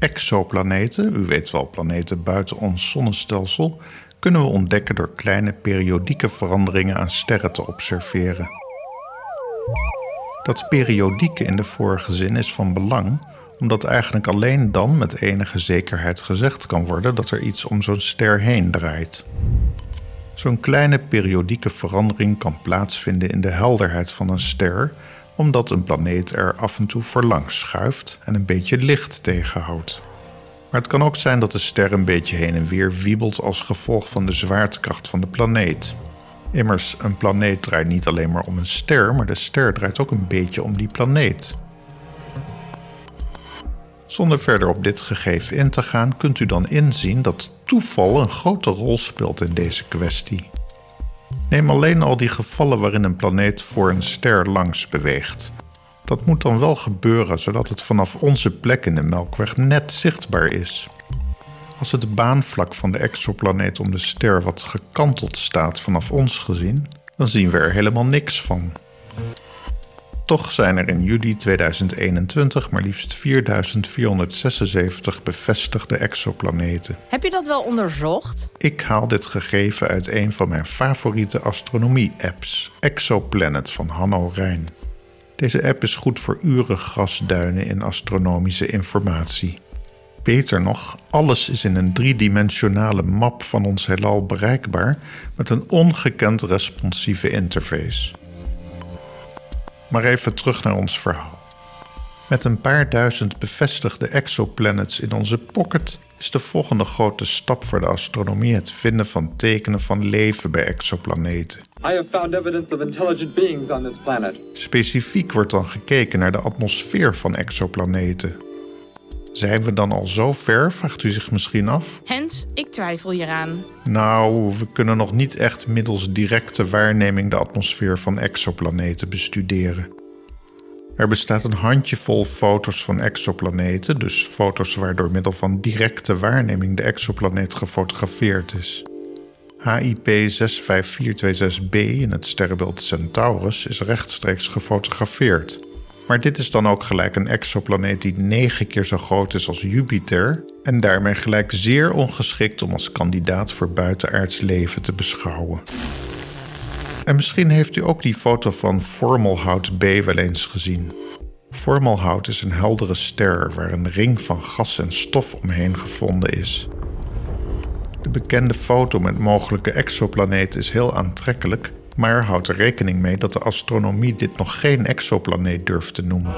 Exoplaneten, u weet wel planeten buiten ons zonnestelsel, kunnen we ontdekken door kleine periodieke veranderingen aan sterren te observeren. Dat periodieke in de vorige zin is van belang omdat eigenlijk alleen dan met enige zekerheid gezegd kan worden dat er iets om zo'n ster heen draait. Zo'n kleine periodieke verandering kan plaatsvinden in de helderheid van een ster, omdat een planeet er af en toe voorlangs schuift en een beetje licht tegenhoudt. Maar het kan ook zijn dat de ster een beetje heen en weer wiebelt als gevolg van de zwaartekracht van de planeet. Immers, een planeet draait niet alleen maar om een ster, maar de ster draait ook een beetje om die planeet. Zonder verder op dit gegeven in te gaan, kunt u dan inzien dat toeval een grote rol speelt in deze kwestie. Neem alleen al die gevallen waarin een planeet voor een ster langs beweegt. Dat moet dan wel gebeuren zodat het vanaf onze plek in de Melkweg net zichtbaar is. Als het baanvlak van de exoplaneet om de ster wat gekanteld staat vanaf ons gezien, dan zien we er helemaal niks van. Toch zijn er in juli 2021 maar liefst 4476 bevestigde exoplaneten. Heb je dat wel onderzocht? Ik haal dit gegeven uit een van mijn favoriete astronomie-apps, Exoplanet van Hanno Rijn. Deze app is goed voor uren grasduinen in astronomische informatie. Beter nog, alles is in een driedimensionale map van ons heelal bereikbaar met een ongekend responsieve interface. Maar even terug naar ons verhaal. Met een paar duizend bevestigde exoplanets in onze pocket is de volgende grote stap voor de astronomie het vinden van tekenen van leven bij exoplaneten. I have found evidence of intelligent beings on this planet. Specifiek wordt dan gekeken naar de atmosfeer van exoplaneten. Zijn we dan al zo ver, vraagt u zich misschien af? Hens, ik twijfel hieraan. Nou, we kunnen nog niet echt middels directe waarneming de atmosfeer van exoplaneten bestuderen. Er bestaat een handjevol foto's van exoplaneten, dus foto's waar door middel van directe waarneming de exoplaneet gefotografeerd is. HIP 65426b in het sterrenbeeld Centaurus is rechtstreeks gefotografeerd. Maar dit is dan ook gelijk een exoplaneet die negen keer zo groot is als Jupiter en daarmee gelijk zeer ongeschikt om als kandidaat voor buitenaards leven te beschouwen. En misschien heeft u ook die foto van Formalhout B wel eens gezien. Formalhout is een heldere ster waar een ring van gas en stof omheen gevonden is. De bekende foto met mogelijke exoplaneten is heel aantrekkelijk, maar houdt er rekening mee dat de astronomie dit nog geen exoplaneet durft te noemen.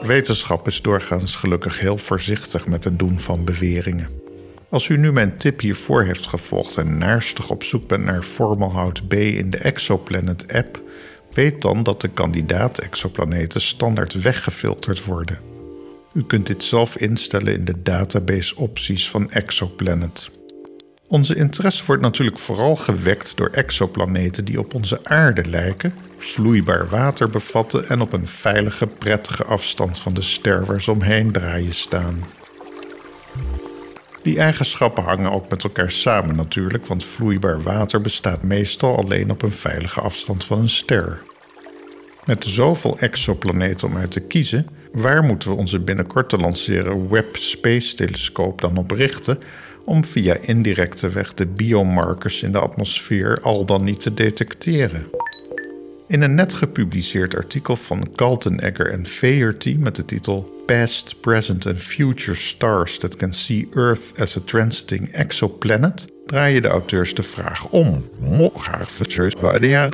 Wetenschap is doorgaans gelukkig heel voorzichtig met het doen van beweringen. Als u nu mijn tip hiervoor heeft gevolgd en naarstig op zoek bent naar Formalhout B in de Exoplanet app, weet dan dat de kandidaat-exoplaneten standaard weggefilterd worden. U kunt dit zelf instellen in de database opties van Exoplanet. Onze interesse wordt natuurlijk vooral gewekt door exoplaneten die op onze aarde lijken, vloeibaar water bevatten en op een veilige, prettige afstand van de ster waar ze omheen draaien staan. Die eigenschappen hangen ook met elkaar samen natuurlijk, want vloeibaar water bestaat meestal alleen op een veilige afstand van een ster. Met zoveel exoplaneten om uit te kiezen, waar moeten we onze binnenkort te lanceren Webb Space Telescoop dan op richten om via indirecte weg de biomarkers in de atmosfeer al dan niet te detecteren? In een net gepubliceerd artikel van Kaltenegger en Faherty met de titel Past, Present and Future Stars That Can See Earth as a Transiting Exoplanet draaien de auteurs de vraag om. Mocht bij de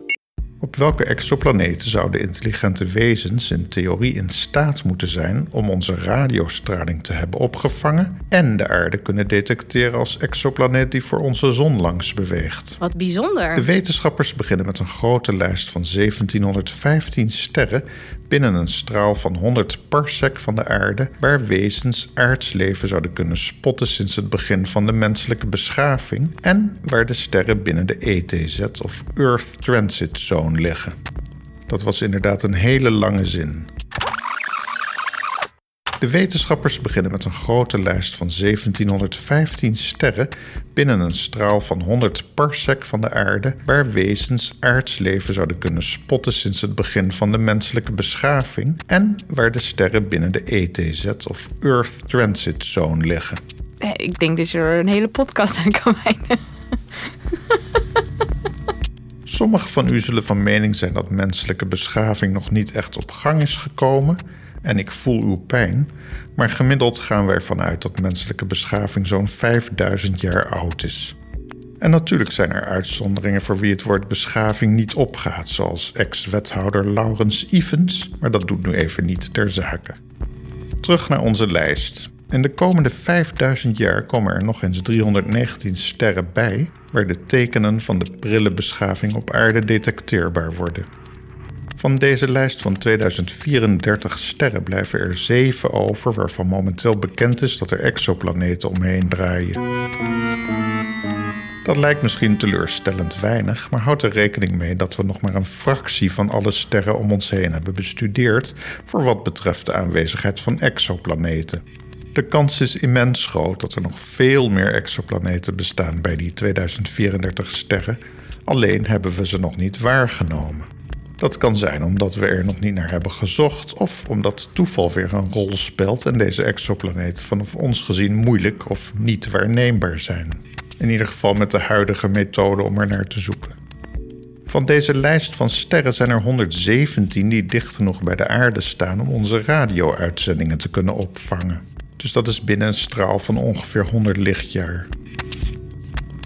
op welke exoplaneten zouden intelligente wezens in theorie in staat moeten zijn om onze radiostraling te hebben opgevangen en de aarde kunnen detecteren als exoplaneet die voor onze zon langs beweegt? Wat bijzonder. De wetenschappers beginnen met een grote lijst van 1715 sterren binnen een straal van 100 parsec van de aarde, waar wezens aardsleven zouden kunnen spotten sinds het begin van de menselijke beschaving en waar de sterren binnen de ETZ of Earth Transit Zone liggen. Dat was inderdaad een hele lange zin. De wetenschappers beginnen met een grote lijst van 1715 sterren binnen een straal van 100 parsec van de aarde, waar wezens aards leven zouden kunnen spotten sinds het begin van de menselijke beschaving en waar de sterren binnen de ETZ of Earth Transit Zone liggen. Eh, Ik denk dat je er een hele podcast aan kan wijden. Sommigen van u zullen van mening zijn dat menselijke beschaving nog niet echt op gang is gekomen. En ik voel uw pijn. Maar gemiddeld gaan we ervan uit dat menselijke beschaving zo'n 5000 jaar oud is. En natuurlijk zijn er uitzonderingen voor wie het woord beschaving niet opgaat, zoals ex-wethouder Laurens Ivens, maar dat doet nu even niet ter zake. Terug naar onze lijst. In de komende 5000 jaar komen er nog eens 319 sterren bij, waar de tekenen van de prille beschaving op aarde detecteerbaar worden. Van deze lijst van 2034 sterren blijven er 7 over, waarvan momenteel bekend is dat er exoplaneten omheen draaien. Dat lijkt misschien teleurstellend weinig, maar houd er rekening mee dat we nog maar een fractie van alle sterren om ons heen hebben bestudeerd voor wat betreft de aanwezigheid van exoplaneten. De kans is immens groot dat er nog veel meer exoplaneten bestaan bij die 2034 sterren, alleen hebben we ze nog niet waargenomen. Dat kan zijn omdat we er nog niet naar hebben gezocht of omdat toeval weer een rol speelt en deze exoplaneten vanaf ons gezien moeilijk of niet waarneembaar zijn. In ieder geval met de huidige methode om er naar te zoeken. Van deze lijst van sterren zijn er 117 die dicht genoeg bij de aarde staan om onze radio-uitzendingen te kunnen opvangen. Dus dat is binnen een straal van ongeveer 100 lichtjaar.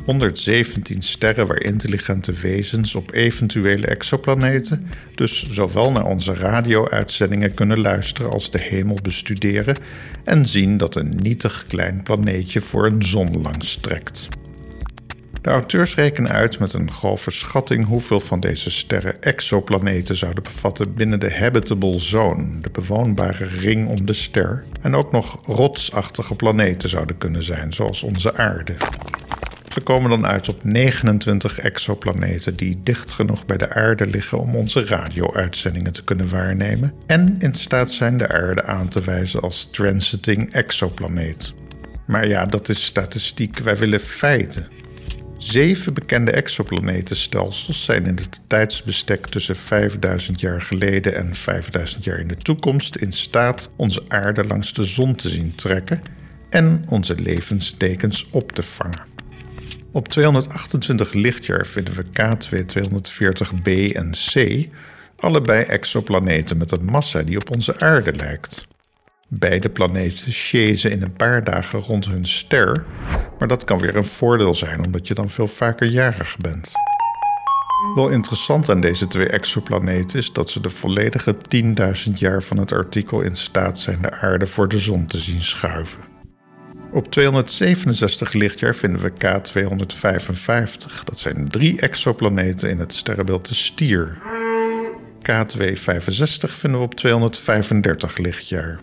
117 sterren waar intelligente wezens op eventuele exoplaneten dus zowel naar onze radio-uitzendingen kunnen luisteren als de hemel bestuderen en zien dat een nietig klein planeetje voor een zon langs trekt. De auteurs rekenen uit met een grove schatting hoeveel van deze sterren exoplaneten zouden bevatten binnen de habitable zone, de bewoonbare ring om de ster, en ook nog rotsachtige planeten zouden kunnen zijn, zoals onze aarde. Ze komen dan uit op 29 exoplaneten die dicht genoeg bij de aarde liggen om onze radio-uitzendingen te kunnen waarnemen en in staat zijn de aarde aan te wijzen als transiting exoplaneet. Maar ja, dat is statistiek, wij willen feiten. Zeven bekende exoplanetenstelsels zijn in het tijdsbestek tussen 5000 jaar geleden en 5000 jaar in de toekomst in staat onze aarde langs de zon te zien trekken en onze levenstekens op te vangen. Op 228 lichtjaar vinden we K2 240b en C, allebei exoplaneten met een massa die op onze aarde lijkt. Beide planeten chasen in een paar dagen rond hun ster, maar dat kan weer een voordeel zijn omdat je dan veel vaker jarig bent. Wel interessant aan deze twee exoplaneten is dat ze de volledige 10.000 jaar van het artikel in staat zijn de aarde voor de zon te zien schuiven. Op 267 lichtjaar vinden we K255. Dat zijn drie exoplaneten in het sterrenbeeld de Stier. K265 vinden we op 235 lichtjaar.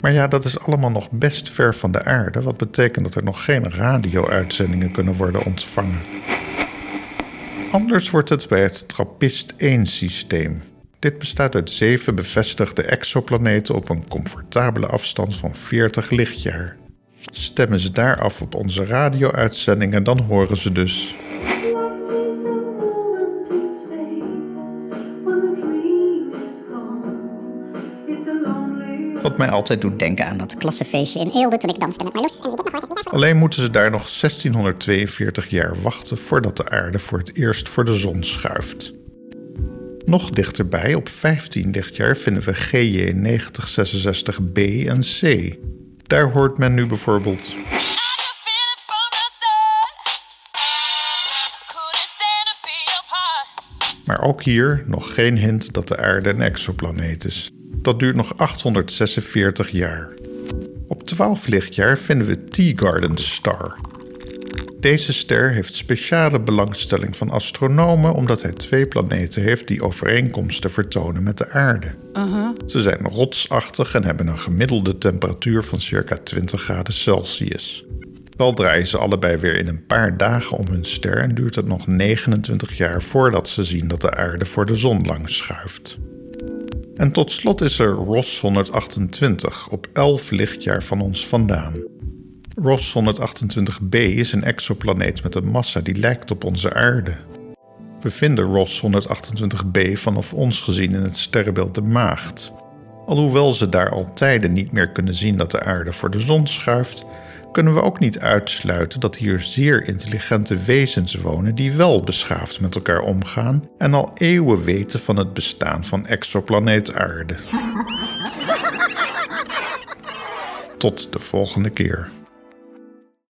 Maar ja, dat is allemaal nog best ver van de aarde, wat betekent dat er nog geen radio-uitzendingen kunnen worden ontvangen. Anders wordt het bij het TRAPPIST-1-systeem. Dit bestaat uit zeven bevestigde exoplaneten op een comfortabele afstand van 40 lichtjaar. Stemmen ze daar af op onze radio-uitzendingen, dan horen ze dus. Wat mij altijd doet denken aan dat klassefeestje in Eelde toen ik danste met Marloes. En Alleen moeten ze daar nog 1642 jaar wachten voordat de aarde voor het eerst voor de zon schuift. Nog dichterbij, op 15 lichtjaar, vinden we GJ 9066b en C. Daar hoort men nu bijvoorbeeld. Maar ook hier nog geen hint dat de aarde een exoplaneet is. Dat duurt nog 846 jaar. Op 12 lichtjaar vinden we T-Garden Star. Deze ster heeft speciale belangstelling van astronomen omdat hij twee planeten heeft die overeenkomsten vertonen met de aarde. Ze zijn rotsachtig en hebben een gemiddelde temperatuur van circa 20 graden Celsius. Wel draaien ze allebei weer in een paar dagen om hun ster en duurt het nog 29 jaar voordat ze zien dat de aarde voor de zon langs schuift. En tot slot is er Ross 128 op 11 lichtjaar van ons vandaan. Ross 128b is een exoplaneet met een massa die lijkt op onze aarde. We vinden Ross 128b vanaf ons gezien in het sterrenbeeld de Maagd. Alhoewel ze daar al tijden niet meer kunnen zien dat de aarde voor de zon schuift, kunnen we ook niet uitsluiten dat hier zeer intelligente wezens wonen die wel beschaafd met elkaar omgaan en al eeuwen weten van het bestaan van exoplaneet Aarde. Tot de volgende keer.